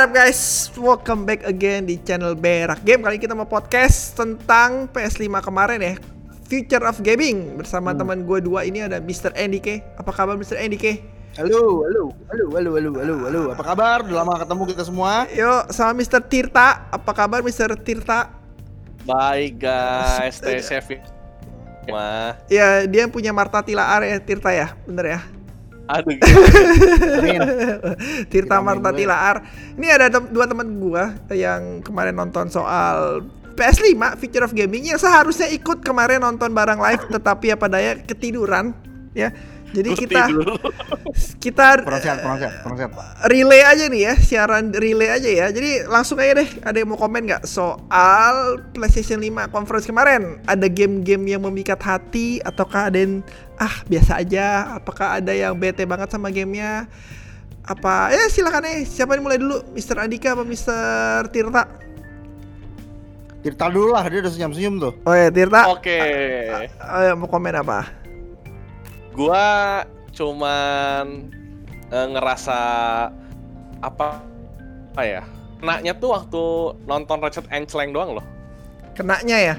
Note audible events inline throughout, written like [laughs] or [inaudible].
What up guys? Welcome back again di channel Berak Game. Kali ini kita mau podcast tentang PS5 kemarin ya. Future of Gaming bersama teman gue dua ini ada Mr. Andy K. Apa kabar Mr. Andy K? Halo, halo, halo, halo, halo, halo, halo. Apa kabar? Udah lama ketemu kita semua. Yuk sama Mr. Tirta. Apa kabar Mr. Tirta? Baik guys, stay [laughs] safe ya. Wah, Ya dia punya Marta Tilaar ya Tirta ya, bener ya? Aduh. [laughs] Tirta Marta. Tilaar. Ini ada tem- dua teman gua yang kemarin nonton soal PS5 Future of Gaming yang seharusnya ikut kemarin nonton bareng live tetapi apa daya ketiduran ya. Jadi Gua kita tidur. kita sehat, kurang sehat. relay aja nih ya, siaran relay aja ya. Jadi langsung aja deh, ada yang mau komen nggak soal PlayStation 5 conference kemarin? Ada game-game yang memikat hati ataukah ada yang ah biasa aja? Apakah ada yang bete banget sama gamenya? Apa? Ya silakan nih, siapa yang mulai dulu? Mr. Andika apa Mr. Tirta? Tirta dulu lah, dia udah senyum-senyum tuh. Oh ya Tirta. Oke, Ayo mau komen apa? Gua cuman eh, ngerasa apa apa ya? Kenanya tuh waktu nonton Ratchet and Clank doang loh. Kenanya ya?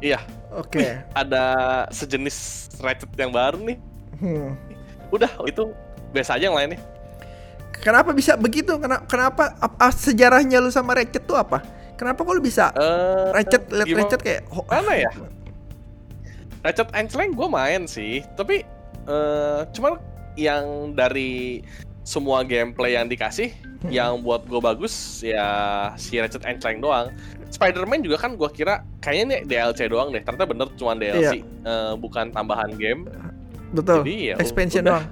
Iya, Oke. ada sejenis Ratchet yang baru nih. Hmm. Udah, itu biasa aja yang lainnya. Kenapa bisa begitu? Kenapa, kenapa apa, sejarahnya lu sama Ratchet tuh apa? Kenapa kok lu bisa Eh, Ratchet liat gimana- Ratchet kayak oh, Mana ya? Ratchet and Clank gue main sih, tapi eh cuman yang dari semua gameplay yang dikasih, Hmm. yang buat gue bagus ya si Ratchet and Clank doang. Spider-Man juga kan gue kira kayaknya nih DLC doang deh, ternyata bener cuma DLC, eh, bukan tambahan game. betul. Jadi ya expansion udah. doang.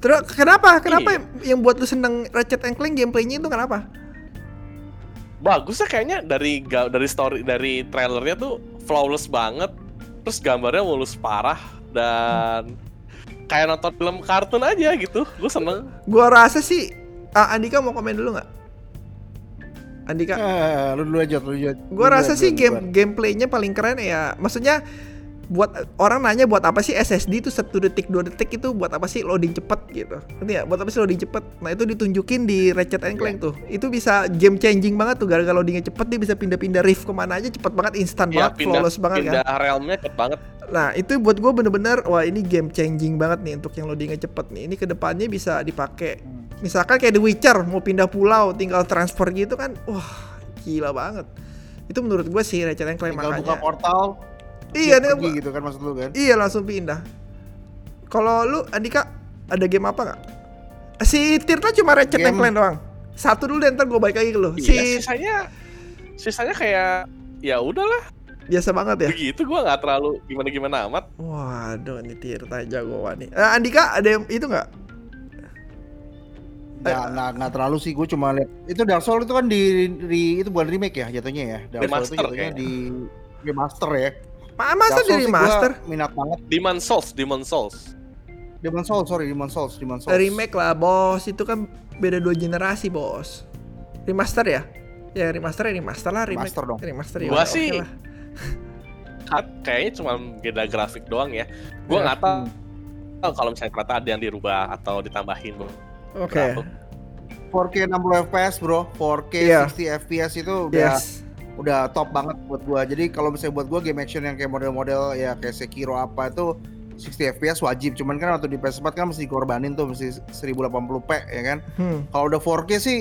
Terus kenapa? Kenapa Iya. yang buat lu seneng Ratchet and Clank gameplaynya itu kenapa? Bagus ya kayaknya dari dari story dari trailernya tuh flawless banget, terus gambarnya mulus parah dan kayak nonton film kartun aja gitu, gue seneng. Gua rasa sih ah, Andika mau komen dulu nggak? Andika, Eh, lu dulu aja, lu aja. gua Lu rasa dulu sih game gameplaynya paling keren ya. Maksudnya buat orang nanya buat apa sih SSD itu satu detik dua detik itu buat apa sih loading cepet gitu ngerti ya buat apa sih loading cepet nah itu ditunjukin di Ratchet and Clank tuh itu bisa game changing banget tuh gara-gara loadingnya cepet dia bisa pindah-pindah riff ke mana aja cepet banget instan Ya, banget flawless banget kan pindah realmnya cepet banget. Nah itu buat gue bener-bener wah ini game changing banget nih untuk yang loadingnya cepet nih. Ini ke depannya bisa dipakai. Misalkan kayak The Witcher mau pindah pulau tinggal transfer gitu kan, wah gila banget. Itu menurut gue sih Ratchet and Clank Tinggal buka makanya. portal. Iya nih pergi gitu kan maksud lu kan. iya langsung pindah. Kalau lu Andika ada game apa nggak? Si Tirta cuma Ratchet Game- Clank doang. Satu dulu deh ntar gue balik lagi ke lu. Iya, Si sisanya sisanya kayak ya udahlah biasa banget ya. begitu gua nggak terlalu gimana gimana amat. Waduh ini Tirta jagoan nih. Eh, Andika ada yang itu nggak? Nggak, nggak, nggak terlalu sih, gue cuma lihat itu Dark Souls itu kan di, di- itu bukan remake ya jatuhnya ya. Dark Souls itu jatuhnya kayaknya. di remaster ya. Ma masa Dark Souls dari master? minat banget. Demon Souls, Demon Souls. Demon Souls, sorry, Demon Souls, Demon Souls. remake lah bos itu kan beda dua generasi bos remaster ya ya remaster ya remaster lah remake Remaster dong. remaster ya Gua oke sih lah. Kan kayaknya cuma beda grafik doang ya. Gua Ya. nggak tahu kalau misalnya ternyata ada yang dirubah atau ditambahin bro. oke Berapa? 4K 60 FPS, Bro. 4K Iya. 60 FPS itu udah yes udah top banget buat gua. Jadi kalau misalnya buat gua game action yang kayak model-model ya kayak Sekiro apa itu 60 FPS wajib. Cuman kan waktu di PS4 kan mesti dikorbanin tuh mesti 1080p ya kan. hmm. Kalau udah 4K sih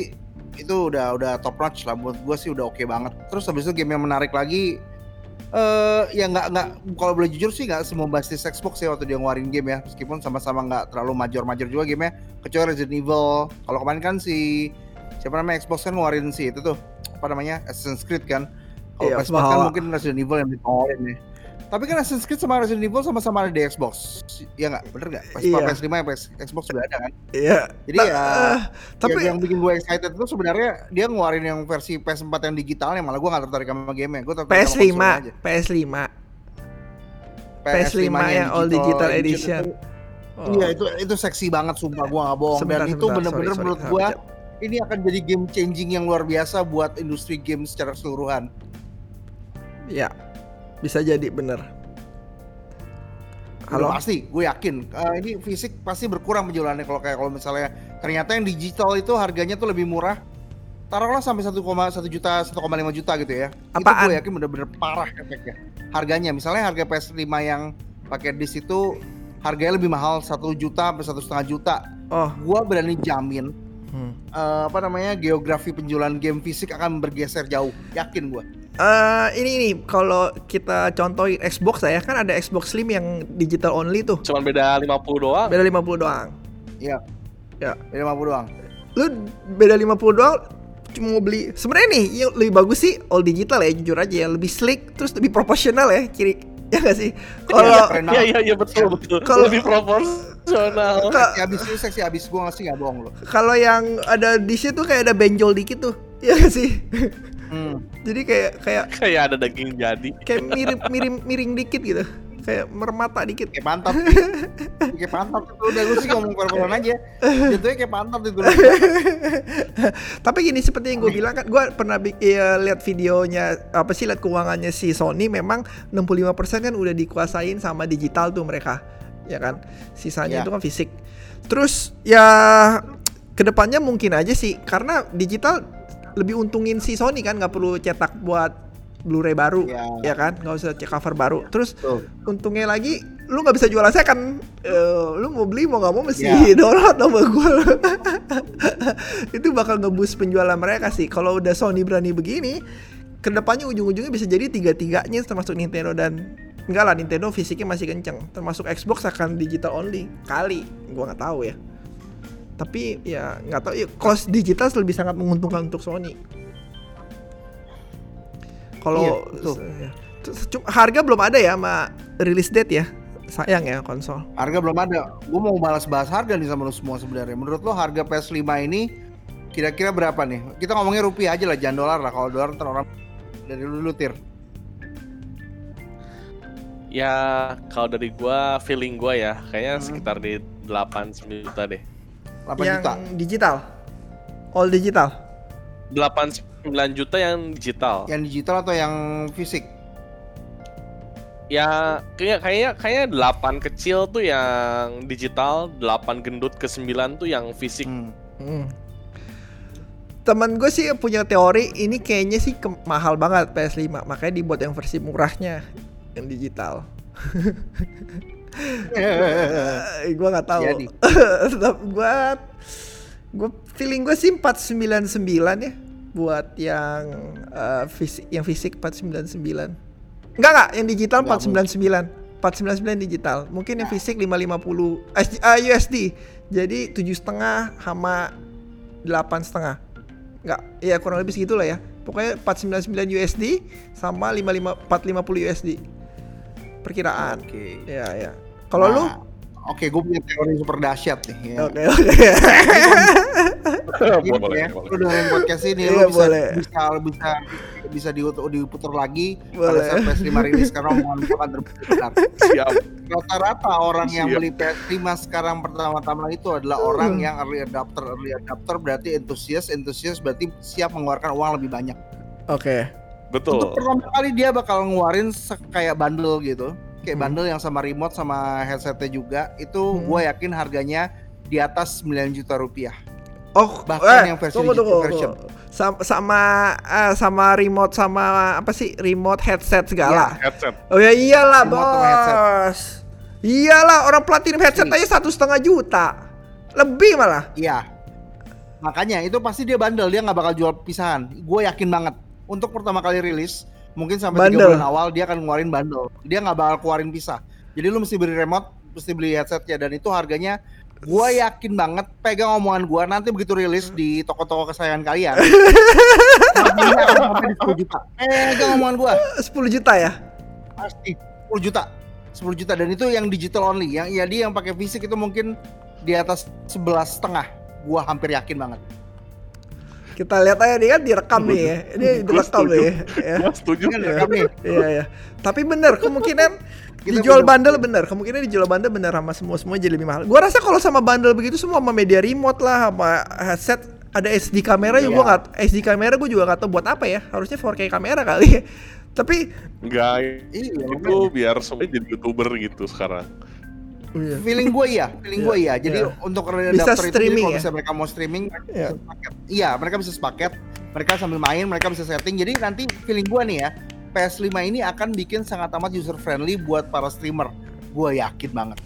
itu udah udah top notch lah buat gua sih udah oke banget. Terus habis itu game yang menarik lagi eh ya nggak nggak kalau boleh jujur sih nggak semua basis Xbox ya waktu dia ngeluarin game ya meskipun sama-sama nggak terlalu major-major juga gamenya kecuali Resident Evil kalau kemarin kan si siapa namanya Xbox kan ngeluarin si itu tuh apa namanya Assassin's Creed kan. Kalau Iya, PS4 kan mungkin Resident Evil yang dikeluarin nih. Tapi kan Assassin's Creed sama Resident Evil sama-sama ada di Xbox. Ya nggak? Bener nggak? PS4 Iya. PS5 ya PS Xbox sudah ada kan? Iya. Jadi Nah, ya- eh, tapi yang, yang bikin gue excited itu sebenarnya dia ngeluarin yang versi PS4 yang digitalnya malah gue gak tertarik sama game-nya. Gue tertarik sama PS5 konsolnya aja. PS5 PS5 nya yang all digital edition. itu- Oh. Iya itu itu seksi banget sumpah gue gak bohong. Sebentar, dan itu sebentar, bener-bener sorry, sorry, menurut salah gue. Ini akan jadi game changing yang luar biasa buat industri game secara keseluruhan. ya bisa jadi bener Halo? halo pasti, gue yakin. Eh, ini fisik pasti berkurang penjualannya kalau kayak kalau misalnya ternyata yang digital itu harganya tuh lebih murah taruhlah sampai 1,1 juta 1,5 juta gitu ya Apaan? itu gue yakin bener-bener parah efeknya harganya misalnya harga PS5 yang pakai disc itu harganya lebih mahal 1 juta sampai satu setengah juta Oh. gua berani jamin Hmm. eh, apa namanya geografi penjualan game fisik akan bergeser jauh yakin gua Eh, ini ini kalau kita contohin Xbox lah ya kan ada Xbox Slim yang digital only tuh. Cuman beda 50 doang. Beda 50 doang. iya Ya. Beda 50 doang Lu beda 50 doang cuma mau beli sebenarnya nih yang lebih bagus sih all digital ya jujur aja ya lebih slick terus lebih proporsional ya kiri [laughs] ya gak sih kalau Iya, keren Iya iya iya betul betul. Kalau- Lebih proporsional. Ka- seksi abis itu seksi abis gua ngasih nggak bohong lo kalau yang ada di situ kayak ada benjol dikit tuh ya gak sih hmm. [laughs] jadi kayak kayak Kayak ada daging jadi. kayak mirip miring miring dikit gitu kayak mermata dikit kayak pantat [laughs] kayak pantat itu udah lu sih ngomong pelan aja [laughs] jatuhnya kayak pantat itu [laughs] Tapi gini seperti yang gue bilang kan, gue pernah ya, lihat videonya apa sih lihat keuangannya si Sony memang 65% kan udah dikuasain sama digital tuh mereka, ya kan? Sisanya Ya. itu kan fisik. Terus ya ke depannya mungkin aja sih karena digital lebih untungin si Sony kan nggak perlu cetak buat Blu-ray baru, Ya. ya kan? Nggak usah cek cover baru. Terus Tuh. untungnya lagi lu nggak bisa jual second Eh, lu mau beli mau nggak mau mesti Ya. [laughs] download sama gue [laughs] itu bakal ngebus penjualan mereka sih kalau udah Sony berani begini ke depannya ujung-ujungnya bisa jadi tiga-tiganya termasuk Nintendo dan enggak lah Nintendo fisiknya masih kenceng termasuk Xbox akan digital only kali gua nggak tahu ya tapi ya nggak tahu ya cost digital lebih sangat menguntungkan untuk Sony kalau Iya, ya. Harga belum ada ya sama release date ya sayang ya konsol Harga belum ada. Gue mau balas bahas harga nih sama lu semua sebenarnya. Menurut lo harga PS5 ini kira-kira berapa nih? Kita ngomongnya rupiah aja lah, jangan dolar lah. Kalau dolar ntar orang dari lu dulu tir. Ya kalau dari gua feeling gua ya kayaknya Hmm. sekitar di 8 9 juta deh. 8 yang juta. digital all digital 8 9 juta yang digital. Yang digital atau yang fisik? Ya kayak kayaknya kayaknya 8 kecil tuh yang digital, 8 gendut ke 9 tuh yang fisik. Hmm. Hmm. Temen gue sih punya teori ini kayaknya sih ke- mahal banget PS5 makanya dibuat yang versi murahnya yang digital. [laughs] Eh, gue nggak tahu. Gue [laughs] gue feeling gue sih 499 ya buat yang eh, fisik yang fisik 499. Enggak enggak yang digital Nggak 499. 499 digital. Mungkin yang fisik 550 SG eh, USD. Jadi tujuh setengah sama delapan setengah. Enggak, ya kurang lebih segitu lah ya. Pokoknya 499 USD sama 55 450 USD. Perkiraan. Oke. Ya ya. Kalau lu? Nah, Oke, gue punya teori super dahsyat nih. Ya. Oke oke. Gini boleh, ya, boleh. lu dengerin podcast ini Iya, lu bisa boleh. bisa bisa bisa di, diputar lagi Boleh. pada saat PS5 rilis karena omongan akan terbukti benar. Siap. Rata-rata orang yang Siap. beli PS5 sekarang pertama-tama itu adalah orang yang early adapter. Early adapter berarti entusias, entusias berarti siap mengeluarkan uang lebih banyak. Oke. Untuk Betul. pertama kali dia bakal ngeluarin kayak bundle gitu. Kayak Hmm. bundle yang sama remote sama headsetnya juga. Itu Hmm. gue yakin harganya di atas 9 juta rupiah. Oh, Bahkan yang versi tunggu, tunggu, version. tunggu. Sama sama eh, sama remote sama apa sih remote headset segala. Headset. Oh ya iyalah Remote headset. bos. Iyalah orang platinum headset Asli. aja satu setengah juta. Lebih malah. Iya. Makanya itu pasti dia bundle, dia nggak bakal jual pisahan. Gue yakin banget. Untuk pertama kali rilis, mungkin sampai tiga bulan awal dia akan ngeluarin bundle. Dia nggak bakal keluarin pisah. Jadi lu mesti beli remote, mesti beli headsetnya dan itu harganya gue yakin banget pegang omongan gue nanti begitu rilis di toko-toko kesayangan kalian [laughs] 10 juta pegang omongan gue 10 juta ya. pasti 10 juta 10 juta dan itu yang digital only yang ya dia yang pakai fisik itu mungkin di atas 11 setengah gua hampir yakin banget Kita lihat aja nih kan direkam nih ya. Ini direkam nih. Ya. Gua setuju. Direkam nih. Iya ya. Tapi bener kemungkinan Kita dijual punya- bundle bener. Kemungkinan dijual bundle bener sama semua semua jadi lebih mahal. Gua rasa kalau sama bundle begitu semua sama media remote lah sama headset ada SD kamera juga Iya. gua nggak SD kamera gue juga nggak tahu buat apa ya. Harusnya 4K kamera kali. [laughs] Tapi Enggak, iya itu biar semuanya jadi youtuber gitu sekarang. Iya. Feeling gue iya, feeling gue iya. Jadi Iya. untuk Bisa itu streaming kalau ya? misalnya mereka mau streaming, mereka Iya. bisa sepaket. Iya, mereka bisa sepaket. Mereka sambil main, mereka bisa setting. Jadi nanti feeling gue nih ya, PS5 ini akan bikin sangat amat user friendly buat para streamer. Gue yakin banget.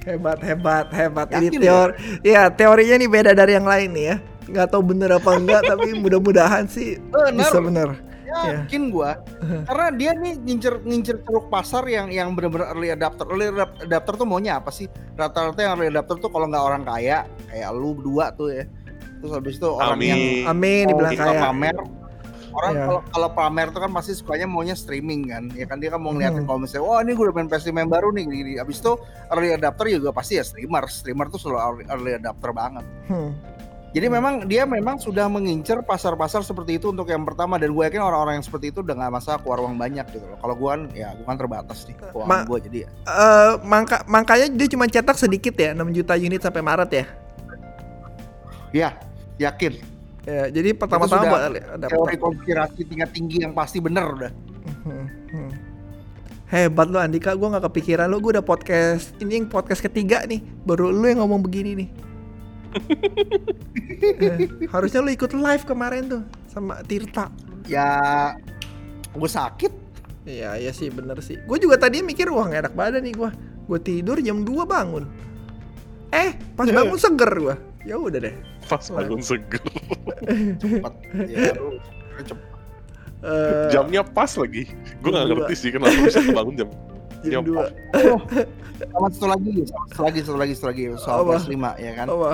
Hebat, hebat, hebat. Yakin Ini teori, ya teorinya nih beda dari yang lain nih ya. Nggak tahu bener apa enggak, tapi [laughs] mudah-mudahan sih Bener. bisa bener. Iya. Yakin gue. [laughs] Karena dia nih ngincer ngincer ceruk pasar yang yang benar-benar early adapter. Early adap- adapter tuh maunya apa sih? Rata-rata yang early adapter tuh kalau nggak orang kaya, kayak lu berdua tuh ya. Terus habis itu orang Amin. yang Amin dibilang suka kaya. pamer orang Iya. kalau kalau pamer tuh kan pasti sukanya maunya streaming kan ya kan? Dia kan mau ngeliatin Hmm. kalau misalnya wah ini gue udah main PS5 yang baru nih gini, abis itu early adapter juga pasti ya streamer. Streamer tuh selalu early, adapter banget. Hmm. jadi memang dia memang sudah mengincar pasar-pasar seperti itu untuk yang pertama. Dan gue yakin orang-orang yang seperti itu udah gak masalah keluar uang banyak gitu loh. Kalau gue kan ya gue kan terbatas nih Ma- keuangan gue jadi ya. Eh, mangka, makanya dia cuma cetak sedikit ya, 6 juta unit sampai Maret ya. ya yakin Ya, jadi pertama-tama adapter. teori konspirasi tingkat tinggi yang pasti bener udah Hmm, hmm. Hebat lu Andika, gua nggak kepikiran lu, gua udah podcast ini yang podcast ketiga nih, baru lu yang ngomong begini nih. [laughs] Eh, harusnya lu ikut live kemarin tuh sama Tirta. ya gue sakit Iya, iya sih bener sih. Gue juga tadi mikir wah nggak enak badan nih gua. Gue tidur jam 2 bangun. Eh, pas bangun seger gua. Ya udah deh. Pas bangun seger. cepet [laughs] ya lu cepet Eh, Jamnya pas lagi. Gue Jam gak dua. ngerti sih kenapa bisa bangun jam. jam jam 2. Oh, sama satu lagi, sama satu lagi, satu lagi, satu lagi soal Apa? PS5 ya kan. Apa?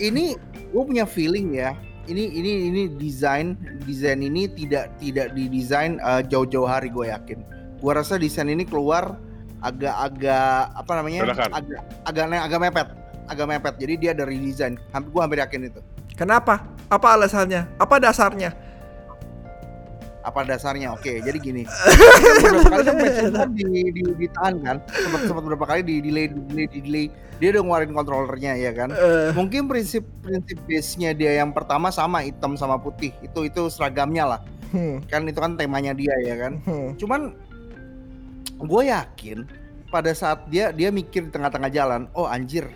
Ini gue punya feeling ya. Ini ini ini desain desain ini tidak tidak didesain eh, jauh-jauh hari gue yakin. Gue rasa desain ini keluar agak-agak apa namanya? Agak agak agak mepet, agak mepet. Jadi dia dari desain. Hampir gue hampir yakin itu. Kenapa? Apa alasannya? Apa dasarnya? apa dasarnya oke jadi gini [laughs] beberapa kali [laughs] di, di, ditahan kan sempat sempat beberapa kali di delay di delay di delay dia udah ngeluarin controllernya ya kan Eh, mungkin prinsip prinsip base nya dia yang pertama sama hitam sama putih itu itu seragamnya lah hmm, kan itu kan temanya dia ya kan hmm. cuman gue yakin pada saat dia dia mikir di tengah-tengah jalan oh anjir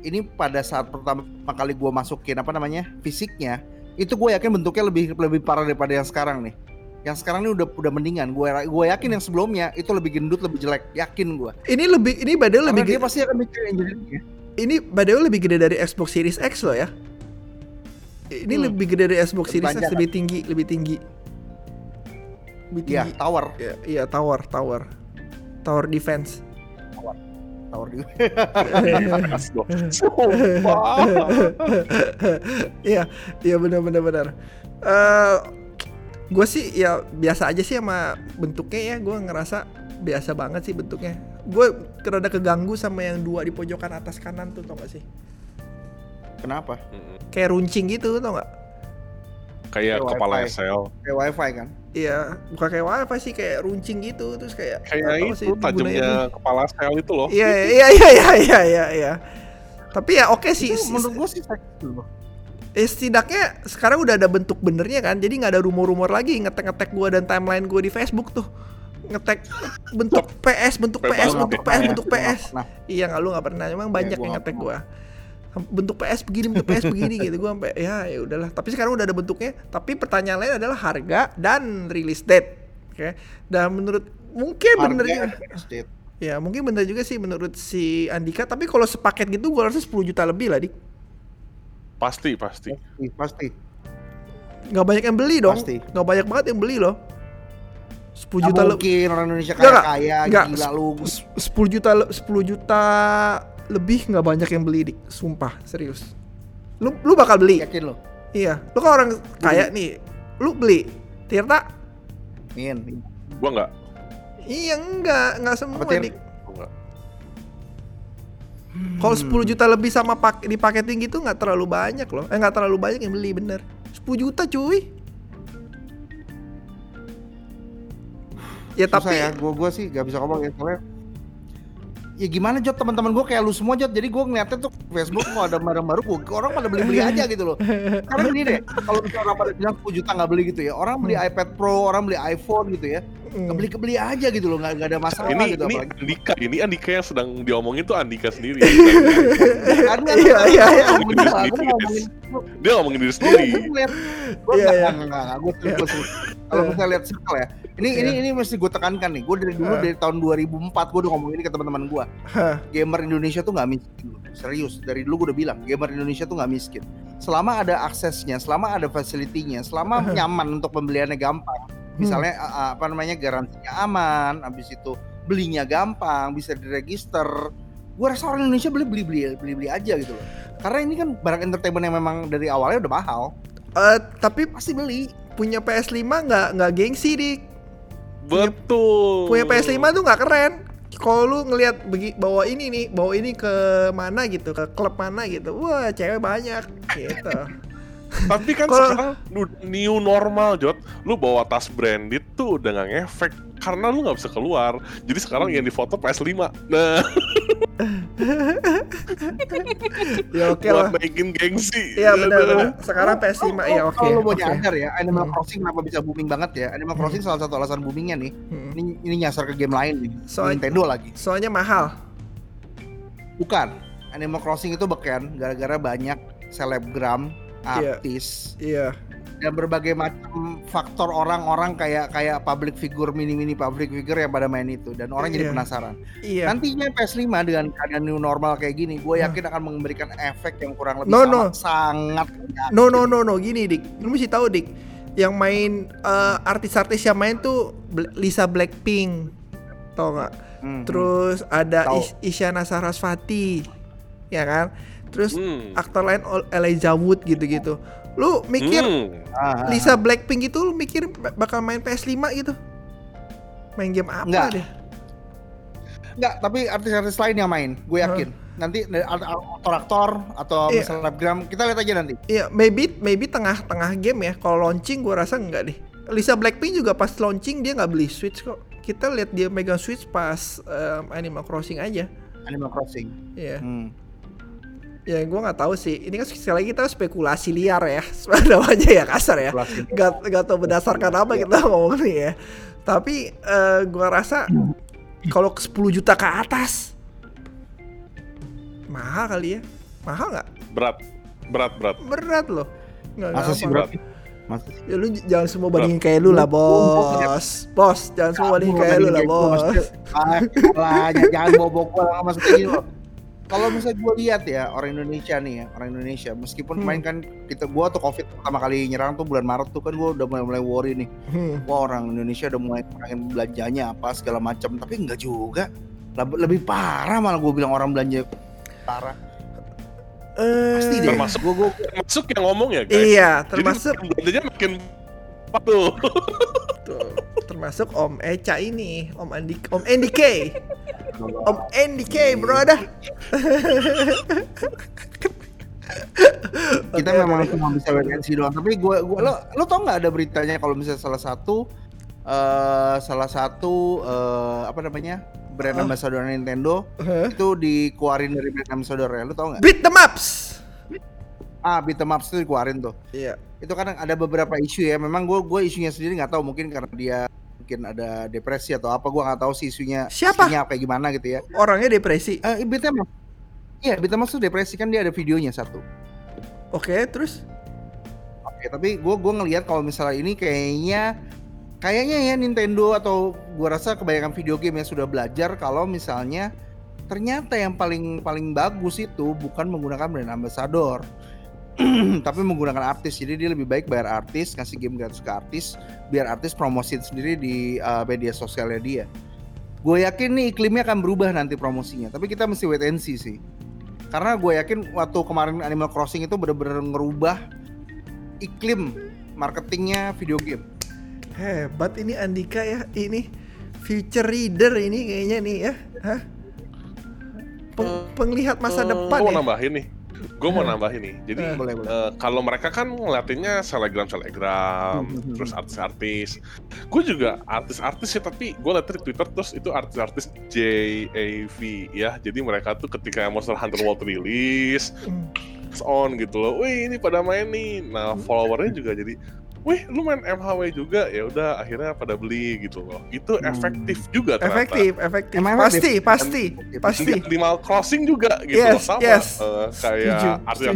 ini pada saat pertama kali gue masukin apa namanya fisiknya itu gue yakin bentuknya lebih lebih parah daripada yang sekarang nih yang sekarang ini udah udah mendingan gue gue yakin yang sebelumnya itu lebih gendut lebih jelek yakin gue Ini lebih ini badai karena lebih gede, pasti akan mikir engineeringnya ini badai lebih gede dari Xbox Series X loh ya. Ini Hmm. lebih gede dari Xbox Lebih Series X lebih tinggi, lebih tinggi. Lebih Iya tinggi. tower Iya, iya tower, tower. Tower defense. Tower di. [laughs] Iya, iya benar benar benar. Eh gue sih ya biasa aja sih sama bentuknya ya. Gue ngerasa biasa banget sih bentuknya. Gue rada keganggu sama yang dua di pojokan atas kanan tuh tau gak sih? kenapa. Kayak runcing gitu tau gak? Kayak Kayak kepala wifi. sel. kayak wifi kan Iya, bukan kayak wifi sih kayak runcing gitu terus kayak Kayak itu tajamnya kepala sel itu loh. Iya iya iya iya iya iya iya. Tapi ya oke sih. itu menurut gue sih loh eh, setidaknya sekarang udah ada bentuk benernya kan jadi nggak ada rumor-rumor lagi ngetek-ngetek gua dan timeline gua di Facebook tuh ngetek bentuk PS bentuk PS bentuk ya. PS bentuk Gua PS pernah. iya nggak lu nggak pernah emang banyak gua yang ngetek pernah. Bentuk PS begini bentuk PS begini gitu. Gua sampai ya ya udahlah. Tapi sekarang udah ada bentuknya. Tapi pertanyaan lain adalah harga dan release date. Oke. Dan menurut mungkin bener Harga juga estate. ya mungkin bener juga sih menurut si Andika. Tapi kalau sepaket gitu gua rasa 10 juta lebih lah dik. Pasti, pasti. pasti pasti. Nggak banyak yang beli dong. Pasti. nggak banyak banget yang beli loh. 10 Nggak juta lebih mungkin orang Indonesia kaya kaya Nggak, gila lu. 10 juta le- 10 juta lebih nggak banyak yang beli dik sumpah serius. Lu lu bakal beli. Yakin lo iya. Lu kan orang kaya nih lu beli. Tirta? Min, Gua nggak. iya enggak enggak semua Tir? dik nggak. kalau Hmm. 10 juta lebih sama pak dipaketin gitu nggak terlalu banyak loh. Eh nggak terlalu banyak yang beli bener. 10 juta cuy. Ya Susah tapi ya, gua gua sih gak bisa ngomong ya. Soalnya Ya gimana Jot? Teman-teman gua kayak lu semua Jot. Jadi gua ngeliatnya tuh Facebook kalau ada barang baru gua, orang pada beli-beli aja gitu loh. Karena gini deh, kalau misalnya orang pada bilang 10 juta nggak beli gitu ya Orang beli iPad Pro, orang beli iPhone gitu ya Hmm. kebeli kebeli aja gitu loh nggak ada masalah ini gitu ini apalagi. Andika ini Andika yang sedang diomongin tuh Andika sendiri. [laughs] Iya, iya, iya. ngomongin gua, gua ngomongin dia ngomongin diri sendiri. Gue Iya, iya. nggak nggak nggak gue Iya. kalau misalnya lihat circle ya ini ini Iya. ini mesti gue tekankan nih. Gue dari dulu dari tahun 2004 gue udah ngomong ini ke teman-teman gue gamer Indonesia tuh nggak miskin serius dari dulu gue udah bilang gamer Indonesia tuh nggak miskin. Selama ada aksesnya selama ada facility-nya selama nyaman untuk pembeliannya gampang misalnya a- apa namanya garansinya aman habis itu belinya gampang bisa diregister gue rasa orang Indonesia beli beli beli beli beli aja gitu loh karena ini kan barang entertainment yang memang dari awalnya udah mahal Eh, tapi pasti beli punya PS5 nggak nggak gengsi dik. betul Punya PS5 tuh nggak keren. Kalau lu ngelihat bawa ini nih, bawa ini ke mana gitu, ke klub mana gitu. Wah, cewek banyak gitu. Tapi kan Kalau- sekarang new normal Jot lu bawa tas branded tuh udah nggak ngefek karena lu nggak bisa keluar jadi sekarang yang difoto PS5 nah [laughs] ya oke buat lah. naikin gengsi Iya benar. Sekarang Kalau- PS5 kalau- ya oke. Kalau lo mau oke. nyadar ya, Animal Hmm. Crossing kenapa bisa booming banget ya? Animal Crossing salah satu alasan boomingnya nih. Hmm. Ini ini nyasar ke game lain nih. Soal- Nintendo lagi. Soalnya mahal. Bukan. Animal Crossing itu beken gara-gara banyak selebgram, Iya. artis, Iya. dan berbagai macam faktor orang-orang kayak kayak public figure mini-mini public figure yang pada main itu dan orang jadi Iya. penasaran. Iya. Nantinya PS5 dengan keadaan new normal kayak gini, gue Hah. yakin akan memberikan efek yang kurang lebih No, sama, no. sangat No no no no gini dik. Lu mesti tahu dik. Yang main eh, artis-artis yang main tuh Lisa Blackpink. Tau nggak? Hmm, Terus ada. Is- Isyana Sarasvati. Ya kan? Terus Hmm. aktor lain Elijah Wood gitu-gitu. Lu mikir Hmm. Lisa Blackpink itu lu mikir ba- bakal main PS5 gitu? Main game apa Nggak. deh? Enggak, tapi artis-artis lain yang main, gue yakin. Nanti dari art- aktor-aktor atau Iya. selebgram, kita lihat aja nanti. Iya, maybe maybe tengah-tengah game ya. Kalau launching gua rasa enggak deh. Lisa Blackpink juga pas launching dia nggak beli Switch kok. Kita lihat dia megang Switch pas em, Animal Crossing aja. Animal Crossing. Iya. Hmm. Ya gua nggak tahu sih. Ini kan sekali lagi kita spekulasi liar ya. [laughs] Namanya ya kasar ya. Kelas ini. Gak, gak tau berdasarkan apa kita ngomong nih ya. Tapi eh, gua rasa kalau ke 10 juta ke atas mahal kali ya. Mahal nggak? berat berat berat Berat loh. Nggak Masa sih berat? Masa sih? Ya lu jangan semua bandingin kayak lu lah bos Bos jangan semua bandingin kayak lu lah bos [laughs] Ah, lah, jangan lah mas kayak gini loh. Kalau misalnya gue lihat ya orang Indonesia nih ya orang Indonesia meskipun Hmm. main kan kita gua tuh covid pertama kali nyerang tuh bulan Maret tuh kan gue udah mulai mulai worry nih. Hmm. wah orang Indonesia udah mulai kurangin belanjanya apa segala macam tapi enggak juga. Leb- lebih parah malah gue bilang orang belanja. Parah. Eh, pasti deh. Termasuk- gue gue termasuk yang ngomong ya guys. Iya Jadi termasuk makin belanjanya makin tuh tuh, Termasuk Om Eca ini. Om Andi Om NDK Om NDK bro dah [laughs] kita Oke, memang cuma bisa see doang. Tapi gue gua lo lo tau nggak ada beritanya kalau misalnya salah satu eh salah satu eh apa namanya brand Ah. ambassador Nintendo Hah? itu dikeluarin dari brand ambassador ya lo tau nggak? Beat the maps ah beat 'em ups itu dikeluarin tuh. Iya itu kadang ada beberapa isu ya. Memang gue gue isunya sendiri nggak tahu. Mungkin karena dia mungkin ada depresi atau apa gue nggak tahu sih isunya Siapa? isunya kayak gimana gitu ya. Orangnya depresi? Eh beat 'em ups iya 'em ups tuh depresi. Kan dia ada videonya satu. Oke terus? Oke, tapi gue gua ngelihat kalau misalnya ini kayaknya kayaknya ya Nintendo atau gua rasa kebanyakan video game yang sudah belajar kalau misalnya ternyata yang paling paling bagus itu bukan menggunakan brand ambassador [clears throat] tapi menggunakan artis jadi dia lebih baik bayar artis ngasih game gratis ke artis biar artis promosiin sendiri di uh, media sosialnya dia. Gue yakin nih iklimnya akan berubah nanti promosinya tapi kita mesti wait and see sih. Karena gue yakin waktu kemarin Animal Crossing itu bener-bener ngerubah iklim marketingnya video game. Hebat ini Andika ya Ini future reader ini kayaknya nih ya Hah? Peng- penglihat masa depan gue mau ya. nambahin nih gue mau nambahin nih jadi Eh. boleh boleh Eh, kalau mereka kan ngeliatinnya selegram selegram Hmm. terus artis-artis gue juga artis-artis ya tapi gue liat di twitter terus itu artis-artis JAV ya jadi mereka tuh ketika Monster Hunter World rilis Hmm. on gitu loh wih ini pada main nih nah followernya juga jadi wih lu main MHW juga? Ya udah akhirnya pada beli gitu loh. Itu Hmm. efektif juga ternyata. Efektif efektif. Emang pasti pasti pasti. di Animal Crossing juga gitu Yes, loh sama yes. Eh, Setuju, kayak artis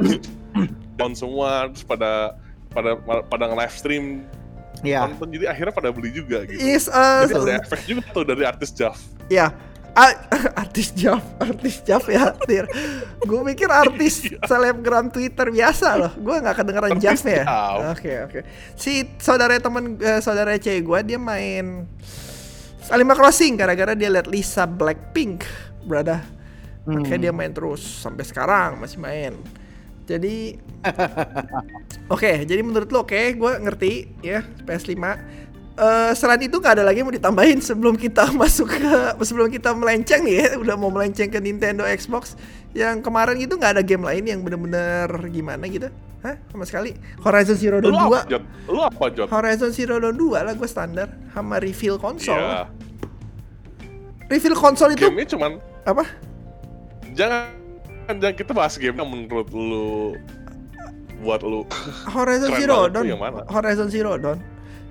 down semua terus pada pada pada nge-live stream Iya. nonton jadi akhirnya pada beli juga gitu. Is uh, jadi ada efek juga tuh dari artis Jav. Ya A- [laughs] artis Jav, artis Jav ya, Tir. Gue mikir artis [laughs] selebgram Twitter biasa loh. Gue nggak kedengeran Artis Jav ya. Oke oke. Si saudara temen eh, saudara cewek gue dia main Animal Crossing gara-gara dia liat Lisa Blackpink, brother. Makanya dia main terus sampai sekarang masih main. Jadi [laughs] Oke, jadi menurut lo oke, gue ngerti ya PS5. Eh selain itu nggak ada lagi yang mau ditambahin sebelum kita [laughs] masuk ke sebelum kita melenceng nih ya, udah mau melenceng ke Nintendo Xbox. Yang kemarin itu nggak ada game lain yang bener-bener gimana gitu? Hah? Sama sekali. Horizon Zero Dawn apa 2. Jod? lu apa Jod? Horizon Zero Dawn 2 lah gue standar sama reveal konsol. Iya, Reveal konsol itu gamenya cuman apa? jangan jangan kita bahas game yang menurut lu buat lu Horizon Zero Dawn. yang mana? Horizon Zero Dawn.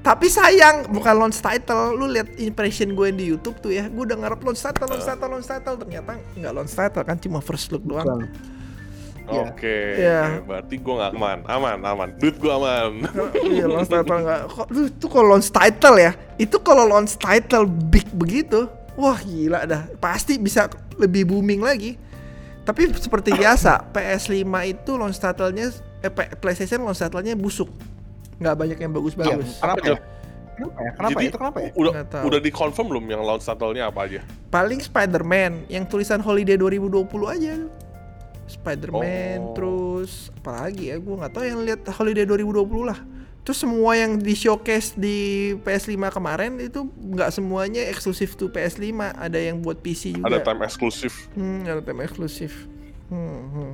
Tapi sayang bukan launch title. Lu lihat impression gue di YouTube tuh ya. Gue udah ngarep launch title, launch title, launch title. Ternyata nggak launch title kan cuma first look doang. Bukan. Iya. Oke, Iya. oke, berarti gua nggak aman, aman, aman. Duit gua aman. [laughs] iya launch title nggak. Kok lu itu kalau launch title ya? Itu kalau launch title big begitu, wah gila dah. Pasti bisa lebih booming lagi. Tapi seperti biasa, [coughs] PS5 itu launch title-nya eh, PlayStation launch title-nya busuk. Nggak banyak yang Iya, bagus-bagus. kenapa ya? Kenapa ya? Kenapa Jadi, ya? Itu kenapa ya? Udah udah dikonfirm belum yang launch title-nya apa aja? paling Spider-Man yang tulisan Holiday 2020 aja Spider-Man Oh. terus apa lagi ya gue nggak tahu yang lihat Holiday 2020 lah terus semua yang di showcase di PS5 kemarin itu nggak semuanya eksklusif tuh PS5 ada yang buat PC juga Ada time eksklusif. Hmm, ada tema eksklusif. Hmm, hmm,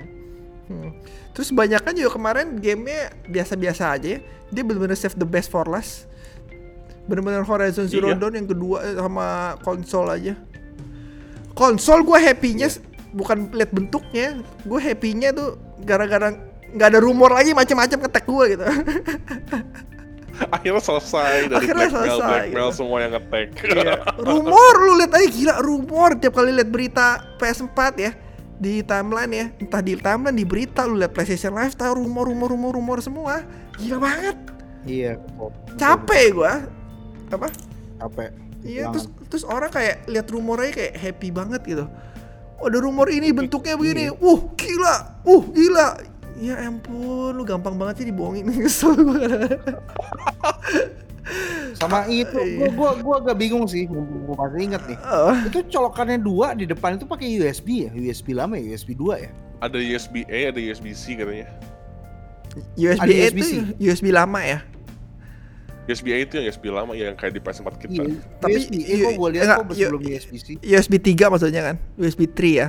hmm. Terus banyak kan juga kemarin gamenya biasa-biasa aja ya. Dia bener-bener save the best for last. Bener-bener Horizon Zero Iya. Dawn yang kedua eh, sama konsol aja. Konsol gue happy-nya s- bukan lihat bentuknya, gue happy-nya tuh gara-gara nggak ada rumor lagi macam-macam ngetek gue gitu. [laughs] Akhirnya selesai dari Akhirnya blackmail, selesai, blackmail gitu. semua yang ngetek. Iya. [laughs] rumor lu lihat aja gila rumor tiap kali lihat berita PS4 ya di timeline ya. Entah di timeline di berita lu lihat PlayStation Live tahu rumor rumor rumor rumor semua. Gila banget. Iya. capek gua. Apa? Capek. iya terus terus orang kayak lihat rumornya kayak happy banget gitu. Oh, ada rumor ini bentuknya begini. Uh gila. Uh gila. Ya ampun lu gampang banget sih dibohongin. [laughs] Kesel gua [laughs] Sama itu, Iya. gua, gua, gua agak bingung sih. Gua, gua masih inget nih. Oh, Itu colokannya dua di depan itu pakai USB ya? USB lama ya? USB 2 ya? ada USB A, ada USB C katanya. USB Ada A itu USB-C. USB lama ya USB A itu yang USB lama yang kayak di PS4 kita. Iya. Tapi, USB, eh, kok gua lihat kok iya, sebelum iya. USB-C. USB 3 maksudnya kan? USB 3 ya?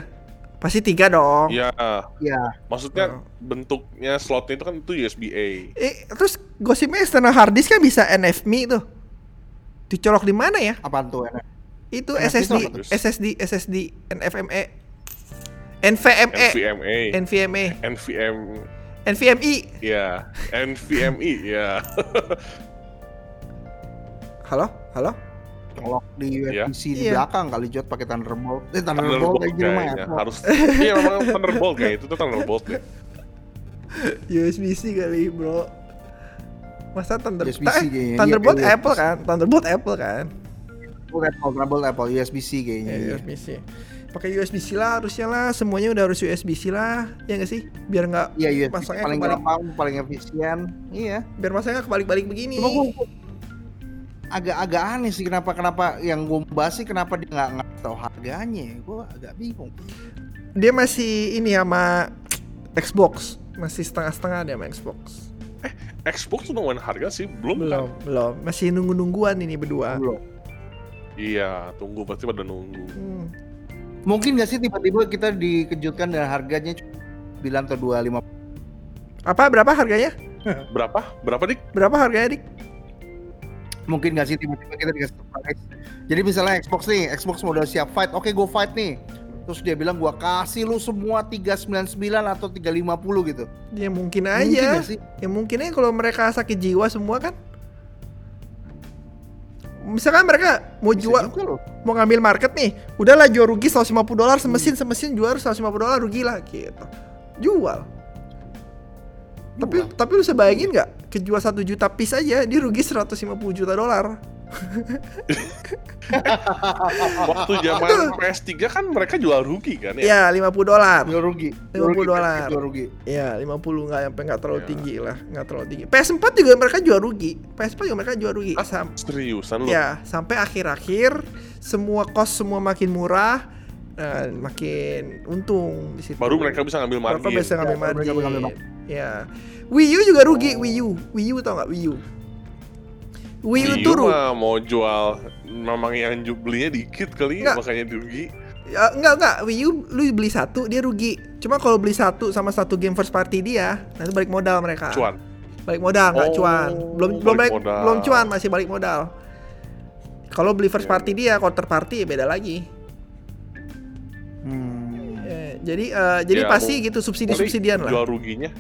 Pasti 3 dong. Iya, Ya, maksudnya Oh. bentuknya slotnya itu kan itu USB A. Eh, terus gosipnya external hard disk kan bisa NVMe tuh. Dicolok di mana ya? apaan tuh? Itu NFMe SSD? SSD, SSD, NVMe. NVMe, NVMe, NVMe, NVM, NVMe. ya, NVMe, ya. [laughs] Halo? Halo? Colok di Iya. USB-C di Iya. belakang kali Jot pakai Thunderbolt. Eh Thunderbolt Thunderbolt kayak gini mah kayaknya ya. harus. Iya memang Thunderbolt kayak itu tuh Thunderbolt deh. [laughs] USB-C kali, Bro. Masa Thunder USB-C eh, kayaknya, iya, Thunderbolt kayak Apple kan? Thunderbolt Apple kan? Bukan Thunderbolt Apple USB-C kayaknya. Ya, iya. USB-C. Pakai USB-C lah harusnya lah, semuanya udah harus USB-C lah, ya nggak sih? Biar nggak Iya USB Masangnya paling kebalik. gampang, paling efisien. Iya. biar masanya kebalik-balik begini. Cuma agak-agak aneh sih kenapa kenapa yang gue bahas sih kenapa dia nggak nggak tahu harganya. Gue agak bingung. Dia masih ini sama Xbox, masih setengah-setengah dia sama Xbox. Xbox tuh nungguin harga sih belum, kan? Belum, belum. Masih nunggu-nungguan ini berdua. Belum. Iya, tunggu pasti pada nunggu. Hmm. Mungkin nggak sih tiba-tiba kita dikejutkan dengan harganya bilang atau 25 Apa berapa harganya? Berapa? Berapa dik? Berapa harganya, Dik? Mungkin nggak sih tiba-tiba kita dikasih surprise. Jadi misalnya Xbox nih, Xbox mau udah siap fight, oke gue fight nih. terus dia bilang gua kasih lu semua 399 atau 350 gitu. Ya mungkin Mungkin aja. nggak sih? Ya mungkin aja kalau mereka sakit jiwa semua kan. Misalkan mereka mau Bisa jual mau ngambil market nih, udahlah jual rugi 150 dolar semesin semesin jual 150 dolar rugi lah gitu. Jual. Tapi Jual. tapi lu bisa bayangin nggak kejual satu juta piece aja dia rugi 150 juta dolar. [laughs] Waktu zaman PS3 kan mereka jual rugi kan ya. Ya 50 dolar. Jual rugi. 50 dolar. Jual rugi. Ya 50 nggak sampai nggak terlalu Ya. tinggi lah, nggak terlalu tinggi. PS4 juga mereka jual rugi. PS4 juga mereka jual rugi. Ah, Sam- Seriusan lu? Ya, sampai akhir-akhir semua kos semua makin murah, nah, makin untung di situ. Baru mereka bisa ngambil Mereka margin. bisa ngambil Ya, mereka margin. bisa ngambil Ya. Wii U juga rugi, Wii U. Wii U tau nggak Wii U? Wii U Wii tuh U ru- mah mau jual memang yang belinya dikit kali Nggak. makanya rugi. Ya, enggak enggak Wii U lu beli satu dia rugi. Cuma kalau beli satu sama satu game first party dia, nanti balik modal mereka. Cuan. Balik modal nggak Oh, cuan. Belum belum balik balik, modal. belum cuan masih balik modal. Kalau beli first Iya, party dia, counter party ya beda lagi. Jadi eh, jadi Ya, pasti mau- gitu subsidi-subsidian lah. Jual ruginya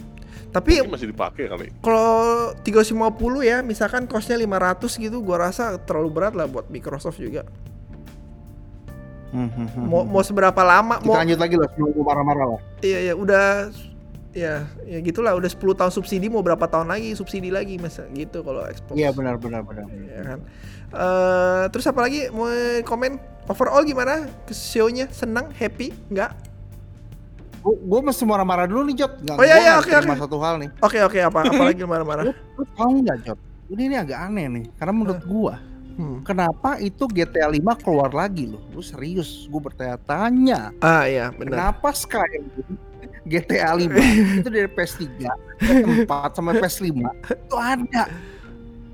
Tapi mungkin masih dipakai kali. kalau 350 ya, misalkan costnya 500 gitu, gua rasa terlalu berat lah buat Microsoft juga. Hmm, hmm, hmm, Mau hmm. mau seberapa lama Kita mau lanjut lagi lah sebelum marah-marah lah. Iya ya udah ya ya gitulah udah 10 tahun subsidi mau berapa tahun lagi subsidi lagi masa gitu kalau Xbox. Iya benar benar benar. Ya kan. Eh, terus apa lagi mau komen overall gimana show-nya senang happy nggak Gua, gua mesti marah-marah dulu nih Jot. Nggak, Oh, iya, iya, oke, oke. satu hal nih. oke oke apa apa lagi marah-marah Lu, tahu nggak Jot? Ini ini agak aneh nih. Karena menurut gua, Hmm. kenapa itu GTA 5 keluar lagi loh? Lu serius? Gua bertanya-tanya. ah iya benar Kenapa Skyrim GTA 5 [laughs] itu dari PS3, PS4 sama PS5 itu ada.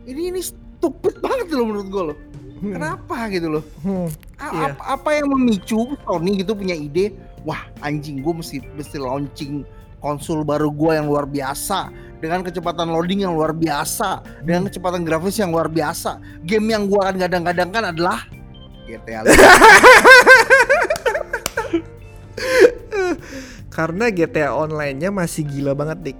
Ini ini stupid banget loh menurut gua loh. Hmm. Kenapa gitu loh? Hmm. A- Iya. apa, apa yang memicu Sony gitu punya ide wah anjing gue mesti mesti launching konsol baru gue yang luar biasa. Dengan kecepatan loading yang luar biasa. Dengan kecepatan grafis yang luar biasa. Game yang gue akan gadang-gadangkan adalah GTA 5 [laughs] karena GTA online-nya masih gila banget dik.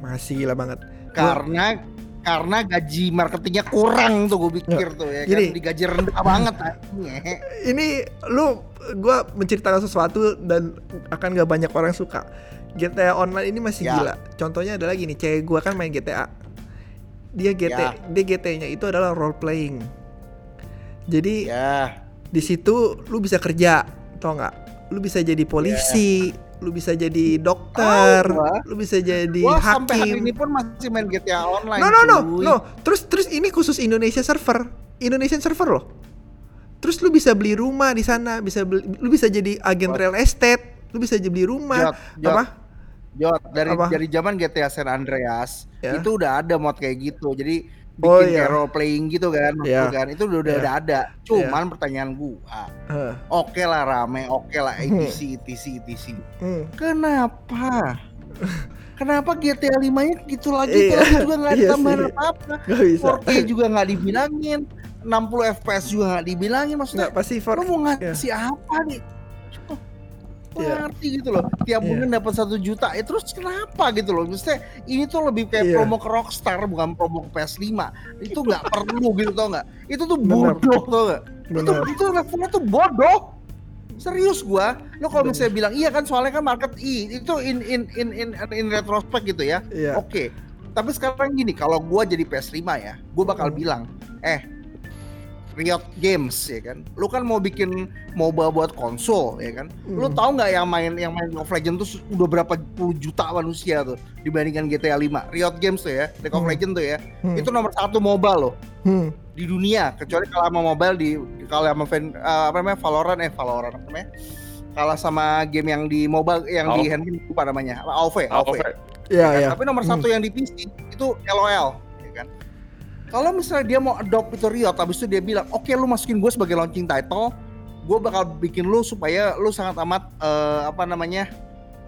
Masih gila banget. Karena karena gaji marketingnya kurang tuh gue pikir tuh ya gini. kan digaji rendah banget [laughs] ngehe. ini lu gua menceritakan sesuatu dan akan gak banyak orang suka GTA online ini masih Ya. gila contohnya adalah gini cewek gua kan main GTA dia GT Ya. dia GT-nya itu adalah role playing jadi ya di situ lu bisa kerja tau nggak lu bisa jadi polisi lu bisa jadi dokter Tahu gua. lu bisa jadi gue sampai hari hakim ini pun masih main GTA online no no no cuy. no terus terus ini khusus Indonesia server Indonesian server loh terus lu bisa beli rumah di sana bisa beli, lu bisa jadi agen What? real estate lu bisa jadi beli rumah Jot, Jot, apa Jot, dari Apa? dari zaman GTA San Andreas Ya. itu udah ada mod kayak gitu. Jadi Oh, bikin iya. kayak role playing gitu kan, Ya. kan. Itu udah udah, Ya. udah ada. Cuman pertanyaan gua, Heh, oke lah rame, oke lah Hmm. etc etc etc. hmm. Kenapa? Kenapa GTA 5-nya gitu lagi, Iya, itu lagi juga nggak iya tambahan sih. apa-apa. Gak bisa 4K juga nggak dibilangin, 60 FPS juga nggak dibilangin. Maksudnya nggak pasti for lu mau ngasih apa nih? Iya. Ngerti gitu loh. Tiap Iya. bulan dapat satu juta. Ya terus kenapa gitu loh? Maksudnya ini tuh lebih kayak Iya. promo ke Rockstar bukan promo ke PS5. Itu nggak [laughs] perlu gitu tau nggak? Itu tuh Bener. bodoh tau nggak? Itu itu levelnya tuh bodoh. Serius gua, lo kalau misalnya bilang iya kan soalnya kan market I itu in in in in in retrospect gitu ya. iya Oke. Tapi sekarang gini, kalau gua jadi PS5 ya, gua bakal Hmm. bilang, eh Riot Games ya kan. Lu kan mau bikin MOBA buat konsol ya kan. Lu Hmm. tahu nggak yang main yang main League of Legends tuh udah berapa puluh juta manusia tuh dibandingkan GTA 5. Riot Games tuh ya, League of Hmm. Legends tuh ya. Hmm. Itu nomor satu MOBA loh Hmm. di dunia kecuali kalau sama mobile di kalau sama fan, eh, apa namanya Valorant eh Valorant apa namanya kalah sama game yang di mobile yang di Alpha. handphone lupa namanya apa Alpha Alve Fight. Iya iya. Tapi nomor Hmm. satu yang di PC itu LOL, ya? Kalau misalnya dia mau adopt itu Riot, habis itu dia bilang, oke lu masukin gue sebagai launching title, gue bakal bikin lu supaya lu sangat amat eh, apa namanya,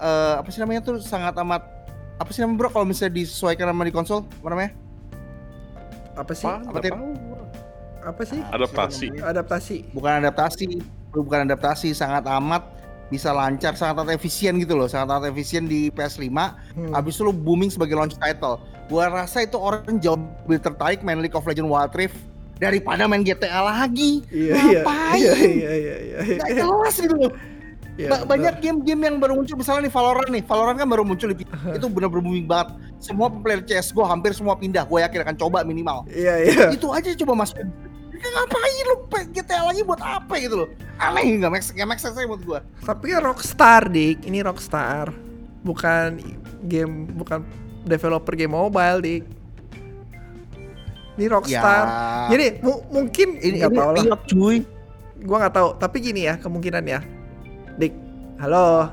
eh, apa sih namanya tuh sangat amat apa sih namanya bro kalau misalnya disesuaikan sama di konsol, apa namanya? Apa sih? Apa? Apa. Apa sih? Adaptasi. Adaptasi. Bukan adaptasi, bukan adaptasi, sangat amat bisa lancar sangat efisien gitu loh sangat efisien di PS5 Hmm. Abis itu lu booming sebagai launch title. Gua rasa itu orang jauh lebih tertarik main League of Legends Wild Rift daripada main GTA lagi. Iya iya Ngapain? iya iya iya iya. Gak jelas gitu loh. Iya, Ba- benar. banyak game-game yang baru muncul misalnya nih Valorant nih. Valorant kan baru muncul di [laughs] itu benar-benar booming banget. Semua player CS:GO hampir semua pindah. Gue yakin akan coba minimal. Iya iya. Itu aja coba masuk. Ngapain lu GTA lagi buat apa gitu loh? Aneh nggak make nggak sense aja menurut gua. Tapi kan Rockstar, Dik. Ini Rockstar. Bukan game, bukan developer game mobile, Dik. Ini Rockstar. Ya. Jadi mu- mungkin ini nggak ini tahu lah. cuy. Gua nggak tahu. Tapi gini ya kemungkinan ya, Dik. Halo.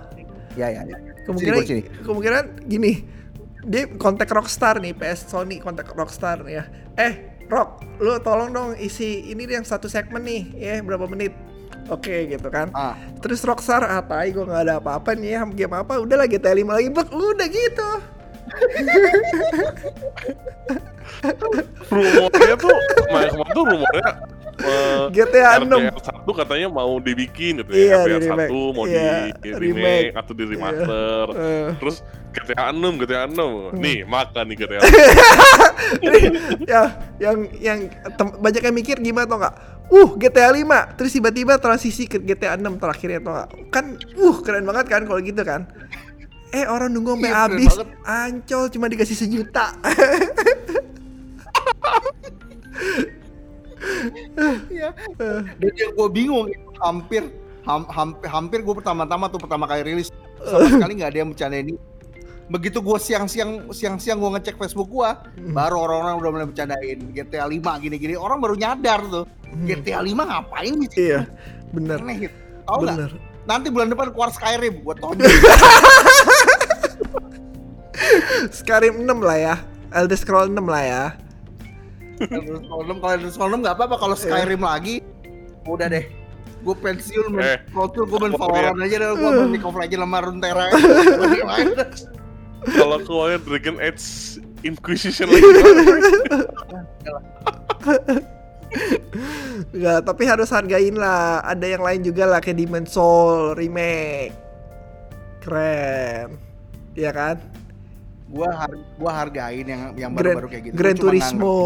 Ya ya ya. Kemungkinan, Sini, kemungkinan gini. Dia kontak Rockstar nih, PS Sony kontak Rockstar nih ya. Eh, Rock, lu tolong dong isi ini yang satu segmen nih, ya berapa menit? Oke gitu kan. Ah. Terus Rockstar, ah tai gue gak ada apa-apa nih ya, game apa, udah lah GTA 5 lagi, bek, udah gitu. Rumornya tuh kemarin kemarin tuh rumornya eh, GTA 6. RDR 1 katanya mau dibikin gitu Iya, ya. RDR remake. 1 mau Iya, di remake. remake atau di remaster. Eh, Terus GTA 6, GTA 6. Hmm. Nih, makan nih GTA. [laughs] ya, yang yang banyak yang mikir gimana tau gak? Uh, GTA 5, terus tiba-tiba transisi ke GTA 6 terakhirnya tau gak? Kan, uh, keren banget kan kalau gitu kan? Eh, orang nunggu sampai Iya, habis, ancol cuma dikasih sejuta. Iya. Dan yang gue bingung itu hampir ham- hampir hampir gue pertama-tama tuh pertama kali rilis sama sekali nggak ada yang bercanda ini. Begitu gue siang-siang siang-siang gue ngecek Facebook gue, baru orang-orang udah mulai bercandain GTA 5 gini-gini. Orang baru nyadar tuh GTA 5 ngapain di situ? iya, bener, Aneh gitu. Bener. Nanti bulan depan keluar Skyrim gue tonjol. [laughs] Skyrim 6 lah ya, Elder Scroll 6 lah ya. Elder Scrolls 6 kalau Elder Scrolls 6 nggak apa-apa kalau Skyrim lagi udah deh. Gue pensiun main Eh, Pro Tour, gue main Valorant aja deh, gue main League of Legends sama Runeterra. Kalau keluarnya Dragon Age Inquisition lagi [laughs] [laughs] gimana? [laughs] Enggak, tapi harus hargain lah. Ada yang lain juga lah kayak Demon's Soul remake. Keren. Iya kan? gua har gua hargain yang yang baru-baru kayak gitu. Gran Gua cuma nggak Turismo.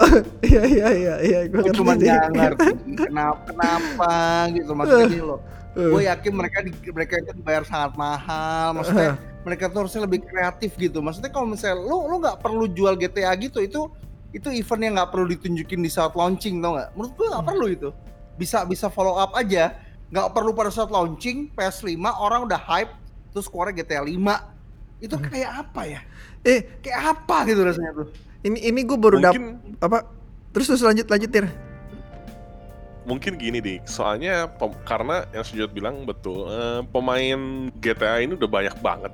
[laughs] Iya iya iya iya gua Gua cuma nggak ngerti kenapa kenapa gitu maksudnya gini loh. [laughs] Gue yakin mereka di, mereka itu dibayar sangat mahal. Maksudnya mereka tuh harusnya lebih kreatif gitu. Maksudnya kalau misalnya lu lu nggak perlu jual GTA gitu itu itu event yang nggak perlu ditunjukin di saat launching tau nggak? Menurut gua nggak perlu itu. Bisa bisa follow up aja. Nggak perlu pada saat launching PS5 orang udah hype terus keluarnya GTA 5 itu kayak apa ya? Eh, Kayak apa gitu rasanya tuh? ini ini gue baru dap Mungkin apa? Terus terus lanjut lanjut Tir. mungkin gini dik soalnya pem- karena yang Sujud bilang betul eh, pemain GTA ini udah banyak banget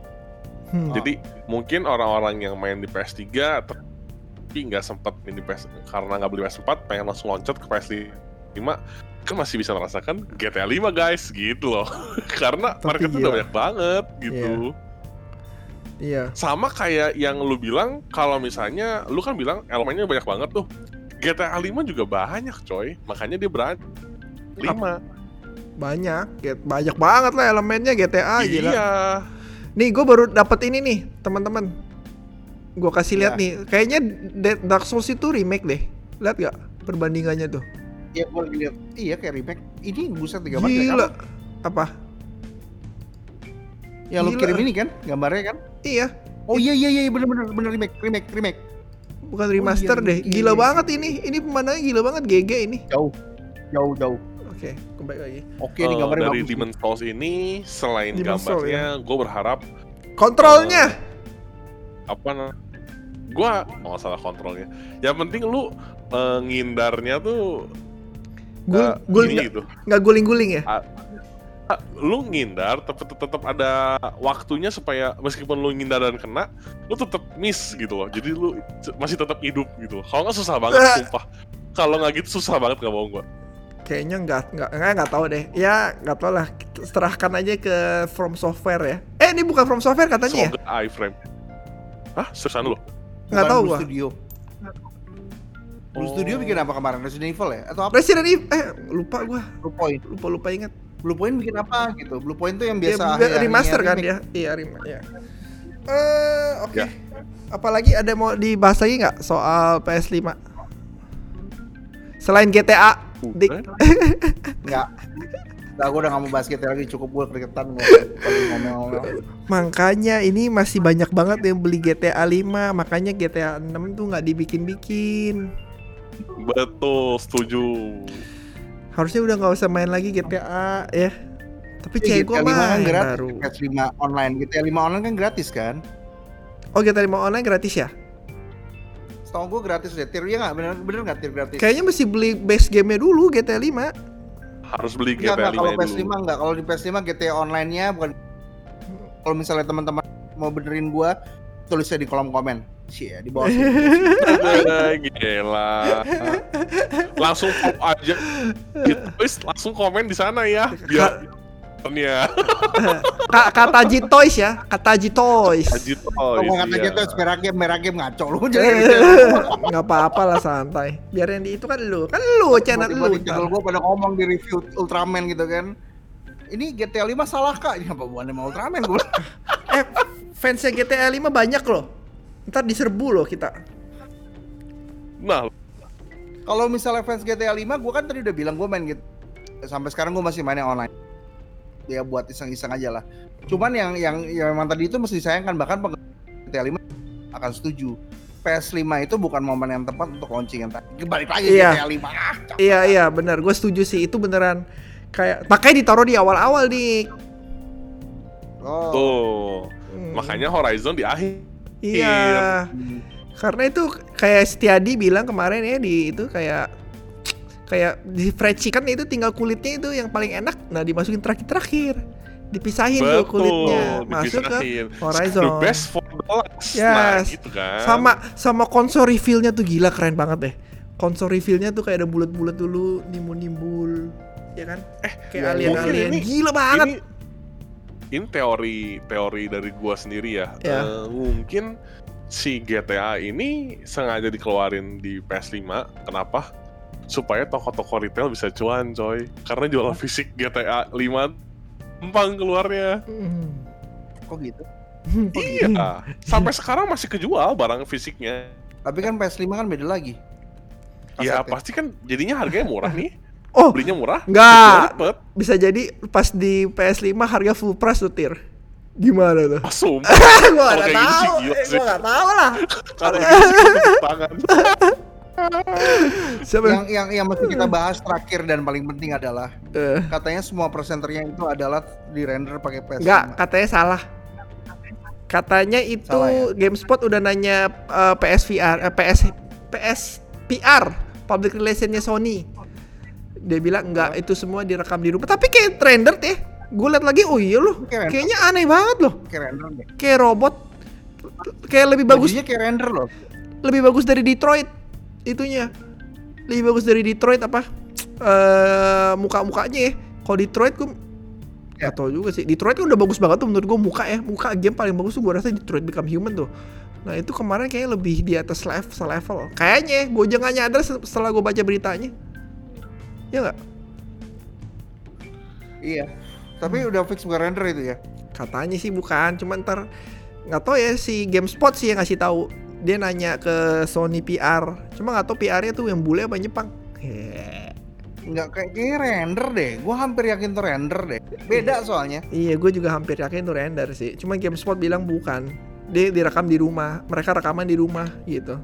Hmm. jadi mungkin orang-orang yang main di PS3 nggak sempat main di PS karena nggak beli PS4 pengen langsung loncat ke PS5 kan masih bisa merasakan GTA 5 guys gitu loh. [laughs] Karena Tapi market itu gila. udah banyak banget gitu. Iya. sama kayak yang lu bilang kalau misalnya lu kan bilang elemennya banyak banget tuh. GTA 5 juga banyak coy. Makanya dia berani. 5 Banyak, banyak banget lah elemennya GTA gila. iya. Nih gue baru dapat ini nih teman-teman. Gue kasih lihat Ya. nih. Kayaknya Dead- Dark Souls itu remake deh. Lihat gak perbandingannya tuh? Iya gue lihat. Iya kayak remake. Ini buset tiga gambar Gila. apa? Apa? Lu Gila. kirim ini kan gambarnya kan? Iya, Oh iya iya iya bener bener bener remake remake remake. bukan remaster iya, deh. iya, Gila iya. banget ini. Ini pemandangannya gila banget GG ini. Jauh jauh jauh. Oke, kembali lagi. Oke ini Eh, gambarnya dari bagus. Demon Souls ini selain Demon's gambarnya gue berharap Kontrolnya. apa nah gua nggak salah kontrolnya yang penting lu eh, ngindarnya tuh Gul, eh, gul, gini gitu nggak guling-guling ya? Ah, lu ngindar tapi tetap ada waktunya supaya meskipun lu ngindar dan kena lu tetap miss gitu loh jadi lu masih tetap hidup gitu kalau nggak susah banget Eh. [laughs] sumpah kalau nggak gitu susah banget nggak mau gua Kayaknya nggak nggak nggak nggak tahu deh. Ya nggak tahu lah. Serahkan aja ke From Software ya. Eh ini bukan From Software katanya ya? semoga iframe Hah? Seriusan lu? Nggak tahu Blue gua. Studio. Blue Oh. Studio bikin apa kemarin? Resident Evil ya? Atau apa? Resident Evil. Eh lupa gua. Blue Point. Lupa lupa ingat. Blue Point bikin apa gitu? Blue Point tuh yang Ya, biasa akhir-akhirnya remaster kan remake. ya? Iya, remaster. Ya. Eh, oke. Ya. Apalagi ada mau dibahas lagi nggak soal PS5? Selain GTA, Dik. Enggak. [laughs] Enggak, gue udah gak mau bahas GTA lagi, cukup gue keringetan gue. Makanya ini masih banyak banget yang beli GTA 5, makanya GTA 6 tuh nggak dibikin-bikin. Betul, setuju. Harusnya udah nggak usah main lagi GTA ya. Tapi cewek gua GTA 5 kan gratis, baru. PS5 online. GTA 5 online kan gratis kan? Oh GTA 5 online gratis ya? Setahu gue gratis deh. Tier ya nggak? Bener bener nggak tier gratis? Kayaknya mesti beli base game-nya dulu GTA 5. Harus beli GTA enggak, kalau 5 PS5 dulu. enggak. Kalau di PS5 GTA online-nya bukan kalau misalnya teman-teman mau benerin gua tulisnya di kolom komen. Cie, di bawah. Eh, [laughs] Gila. Langsung aja. Gitu, Wis, langsung komen di sana ya. Biar ya. [laughs] Ka kata G Toys ya, kata G Toys. Ajit Oh, oh, gua kata iya. gitu merah game, merah game ngaco lu Eh, jadi gitu. nggak apa-apa lah santai. Biar yang di itu kan lu, kan lu channel lu. channel gua pada ngomong di review Ultraman gitu kan. Ini GTA 5 salah kak? Ini apa bukannya mau Ultraman gua? [laughs] Eh, fansnya GTA 5 banyak loh. Ntar diserbu loh kita. Nah, Kalau misalnya fans GTA 5, gua kan tadi udah bilang gua main gitu. Sampai sekarang gua masih mainnya online. Ya buat iseng-iseng aja lah. Cuman yang yang yang memang tadi itu mesti disayangkan bahkan GTA 5 akan setuju. PS5 itu bukan momen yang tepat untuk launching yang tadi. Balik lagi Iya. GTA 5. Ah. Iya iya benar, gue setuju sih itu beneran kayak makanya ditaruh di awal-awal nih. Oh. tuh. Hmm. Makanya Horizon di akhir. Iya. Hmm. Karena itu kayak Setiadi bilang kemarin ya di itu kayak kayak di fried chicken itu tinggal kulitnya itu yang paling enak. Nah, dimasukin terakhir-terakhir. Dipisahin tuh kulitnya, masuk ke. Horizon. The best for the last. Nah, Yes. gitu kan. sama sama konsol reveal-nya tuh gila keren banget deh. Konsol reveal-nya tuh kayak ada bulat-bulat dulu, nimbul-nimbul, ya kan? Eh, kayak iya, alien-alien. mungkin ini- Gila banget. Ini, ini teori teori dari gua sendiri ya. Ya. Eh, mungkin si GTA ini sengaja dikeluarin di PS5. Kenapa? Supaya toko-toko retail bisa cuan, coy. Karena jualan fisik GTA 5 gampang keluarnya. Hmm. Kok gitu? [laughs] Iya. Sampai sekarang masih kejual barang fisiknya. Tapi kan PS5 kan beda lagi. Ya Kasetnya. pasti kan jadinya harganya murah nih. [laughs] Oh, Belinya murah. Enggak. Bisa jadi pas di PS5 harga full price tuh tir. Gimana tuh? Ah, sumpah. [laughs] gua Kalau nggak kayak gitu sih tahu. Eh, gua nggak tahu lah. Kalau gitu tangan. Siapa? Yang yang yang mesti kita bahas terakhir dan paling penting adalah Eh, katanya semua presenternya itu adalah di render pakai PS5. enggak, katanya salah. Katanya itu Salah ya? GameSpot udah nanya eh, PSVR, eh, PS PS PR, public relationnya Sony. Dia bilang enggak, itu semua direkam di rumah. Tapi kayak rendered ya. Gue liat lagi, oh iya loh. Kayak render. Kayaknya aneh banget loh. Kayak render deh. Kayak robot. Kayak lebih bagus Bajunya kayak render loh. lebih bagus dari Detroit itunya. Lebih bagus dari Detroit apa? Eh muka mukanya ya. Kalau Detroit gue Ya. Tau juga sih. Detroit kan udah bagus banget tuh menurut gue muka ya. Muka game paling bagus tuh gue rasa Detroit Become Human tuh. Nah itu kemarin kayaknya lebih di atas level selevel. Kayaknya gue aja gak nyadar se- setelah gue baca beritanya. Ya nggak? Iya. Tapi udah fix bukan render itu ya. katanya sih bukan cuma ntar nggak tahu ya si GameSpot sih yang ngasih tahu dia nanya ke Sony PR cuma nggak tahu PR-nya tuh yang bule apa yang Jepang. Nggak kayak, kayak render deh. Gua hampir yakin tuh render deh. Beda soalnya. Iya, gue juga hampir yakin itu render sih. Cuma GameSpot bilang bukan. Dia direkam di rumah. Mereka rekaman di rumah gitu.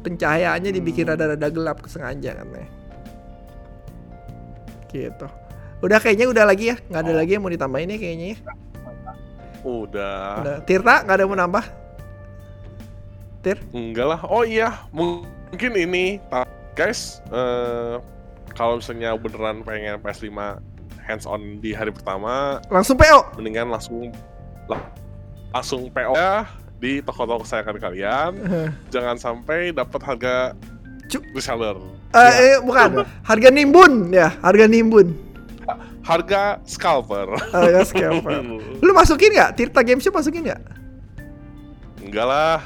Pencahayaannya dibikin Hmm. rada-rada gelap sengaja katanya. Gitu. Udah kayaknya udah lagi ya. Nggak ada Oh. lagi yang mau ditambahin ya kayaknya ya. Udah. Udah. Tirta nggak ada yang mau nambah? Tir? Enggak lah. Oh iya, mungkin ini guys, eh kalau misalnya beneran pengen PS5 hands on di hari pertama, Langsung PO. mendingan langsung la- langsung PO ya di toko-toko kesayangan kalian. Jangan sampai dapat harga Cuk. reseller. Eh, eh, bukan. Harga nimbun ya, harga nimbun. Harga scalper. Harga scalper. [laughs] Lu masukin nggak? Tirta Game Shop masukin nggak? Enggak lah,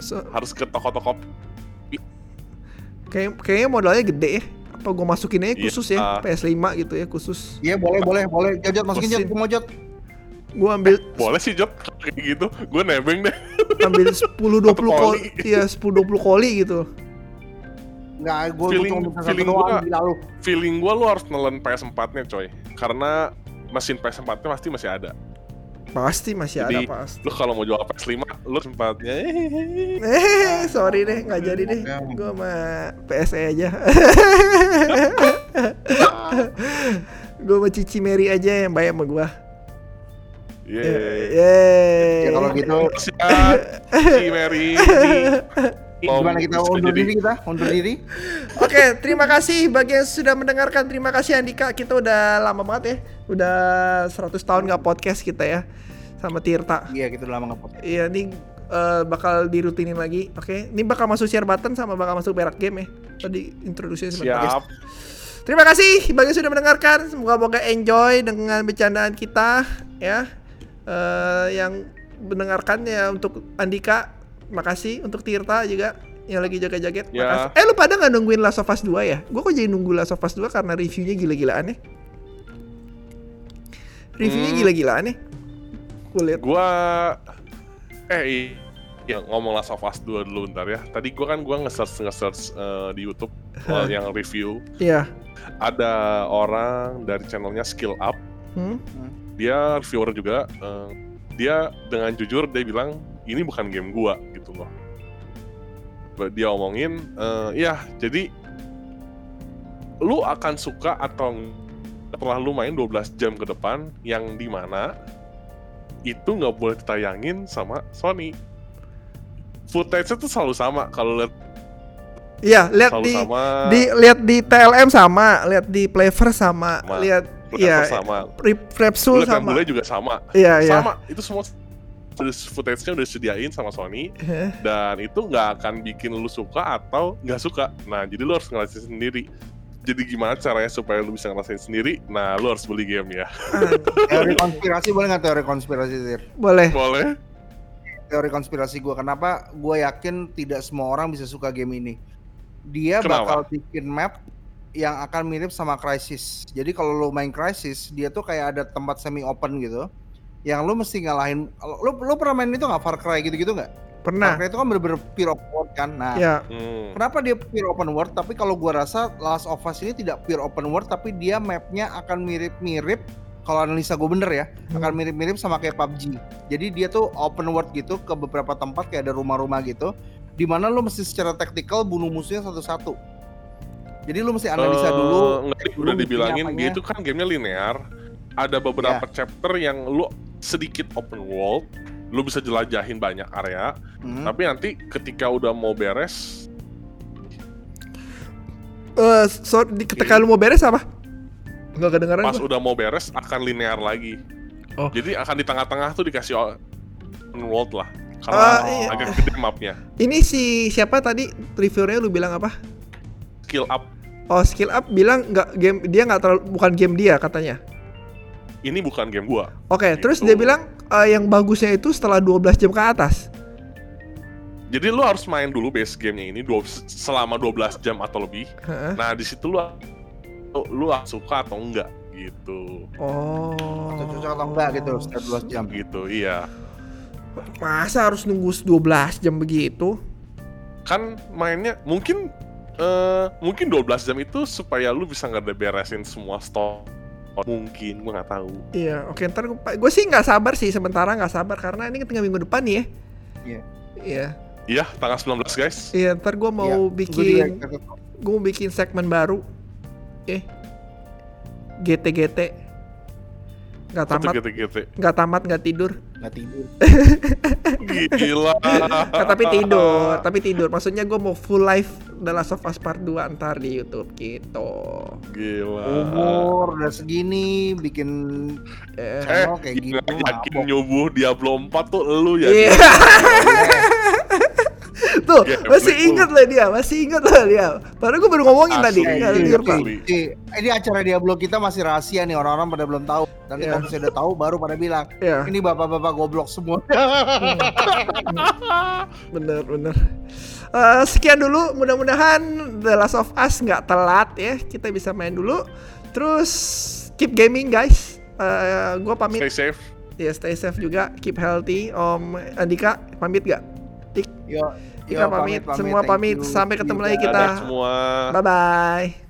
So, harus ke toko-toko kayak kayaknya modalnya gede ya. Apa gue masukin aja Iya. khusus ya PS5 gitu ya khusus. Iya boleh boleh boleh. Jajat masukin Mesin. jat, mau jat. Gue ambil Boleh sih Jot kayak gitu. Gue nebeng deh. ambil 10 20 Satu koli. koli. Iya, 10 20 koli gitu. Enggak, gue Feeling- cuma feeling gua- gila lu. Feeling gue lu harus nelen PS4-nya coy. Karena mesin PS4-nya pasti masih ada. Pasti masih Jadi, ada pasti. Lu kalau mau jual PS5, lu sempatnya Eh, sorry deh, nggak jadi deh. Gue sama PSE aja. [laughs] gue sama Cici Mary aja yang bayar sama gue. Yeay. Yeay. Ya kalau gitu Siap, si Mary. [laughs] gimana kita undur diri kita? Undur diri? [laughs] Oke, terima kasih bagi yang sudah mendengarkan. Terima kasih Andika. Kita udah lama banget ya. Udah 100 tahun nggak podcast kita ya. Sama Tirta. Iya, kita udah lama nge-podcast. Iya, ini eh, bakal dirutinin lagi. Oke, ini bakal masuk share button sama bakal masuk berak game ya. Tadi introduksinya sebentar. Siap. Terima kasih bagi yang sudah mendengarkan. Semoga-moga enjoy dengan bercandaan kita ya. Eh, yang mendengarkan ya untuk Andika, makasih untuk Tirta juga yang lagi jaga-jaget. Ya. Makasih. Eh lu pada nggak nungguin Last of Us 2 ya? Gue kok jadi nunggu Last of Us 2 karena reviewnya gila-gilaan ya. Reviewnya Hmm. gila-gilaan ya. Gue lihat. Gua eh ya ngomong Last of Us 2 dulu bentar ya. Tadi gua kan gua nge-search nge-search eh, di YouTube eh, yang review. Iya. Ada orang dari channelnya Skill Up. Hmm? Dia reviewer juga. eh, dia dengan jujur dia bilang ini bukan game gua gitu loh. Dia omongin, eh, ya jadi lu akan suka atau setelah lu main 12 jam ke depan yang di mana itu nggak boleh ditayangin sama Sony. Footage-nya tuh selalu sama kalau lihat Iya, lihat di sama, di lihat di TLM sama, lihat di Playver sama, Sama. lihat iya sama, Repsul yang sama. juga sama, Iya, iya. sama itu semua udah footage-nya udah disediain sama Sony dan itu nggak akan bikin lu suka atau nggak suka. Nah, jadi lu harus ngerasain sendiri. Jadi gimana caranya supaya lu bisa ngerasain sendiri? Nah, lu harus beli game ya. Teori konspirasi boleh nggak teori konspirasi, Tir? Boleh. Boleh? Teori konspirasi gue kenapa gue yakin tidak semua orang bisa suka game ini. Dia Kenapa? bakal bikin map yang akan mirip sama Crisis. Jadi kalau lo main Crisis, dia tuh kayak ada tempat semi open gitu. Yang lu mesti ngalahin lu lu pernah main itu nggak Far Cry gitu-gitu nggak? Far Pernah. Cry itu kan bener-bener pure open world kan. Nah, Ya. Hmm. Kenapa dia pure open world? Tapi kalau gua rasa Last of Us ini tidak pure open world, tapi dia mapnya akan mirip-mirip. Kalau analisa gue bener ya, Hmm. akan mirip-mirip sama kayak PUBG. Jadi dia tuh open world gitu ke beberapa tempat kayak ada rumah-rumah gitu, di mana lo mesti secara taktikal bunuh musuhnya satu-satu. Jadi lo mesti analisa Eh, dulu. nggak, cek dulu udah dibilangin dia itu kan gamenya linear. Ada beberapa Ya. chapter yang lu sedikit open world, lu bisa jelajahin banyak area, Hmm. tapi nanti ketika udah mau beres, Eh, so, di ketika lu mau beres apa? Enggak kedengeran pas gua. udah mau beres akan linear lagi. Oh. Jadi akan di tengah-tengah tuh dikasih open world lah. Karena Ah, iya. agak gede mapnya. Ini si siapa tadi reviewernya lu bilang apa? Skill up. Oh, skill up bilang nggak game dia nggak terlalu bukan game dia katanya. Ini bukan game gua. Oke, Gitu. terus dia bilang eh, yang bagusnya itu setelah 12 jam ke atas. Jadi lu harus main dulu base gamenya ini dua, selama 12 jam atau lebih. Heeh. Nah di situ lu lu suka atau enggak gitu. Oh. Atau cocok atau enggak gitu setelah 12 jam. Gitu, iya. Masa harus nunggu 12 jam begitu? Kan mainnya mungkin eh mungkin 12 jam itu supaya lu bisa ngeberesin semua store. Mungkin gua nggak tahu. Iya, oke ntar gue sih nggak sabar sih sementara nggak sabar karena ini tinggal minggu depan nih ya. Iya. Iya, Iya, tanggal 19 guys. iya ntar gue mau gua bikin gue mau bikin segmen baru. Eh, GT GT. Nggak Satu tamat, nggak tamat, nggak tidur. nggak tidur. [laughs] Gila. Tapi tidur, tapi tidur. Maksudnya gue mau full live The Last of Us Part 2 ntar di YouTube gitu. Gila. Umur udah segini bikin Eh, Eh, channel kayak gitu. yakin mabok. nyubuh Diablo 4 tuh lu ya. Iya. [laughs] Tuh, Ya, masih inget loh dia, masih inget loh dia. Padahal gue baru ngomongin tadi. Asli. Ada Iya. Ci, ini acara Diablo kita masih rahasia nih orang-orang pada belum tahu. Nanti Iya. kalau misalnya udah tahu baru pada bilang Ya, ini bapak-bapak goblok semua. [laughs] bener bener. Eh, sekian dulu, mudah-mudahan The Last of Us nggak telat ya. Kita bisa main dulu. Terus keep gaming guys. Eh, gue pamit. Stay safe. Ya stay safe juga, keep healthy. Om Andika pamit gak? Yo, Kita pamit, semua thank pamit. you. Sampai ketemu lagi kita. Dadah semua. Bye bye.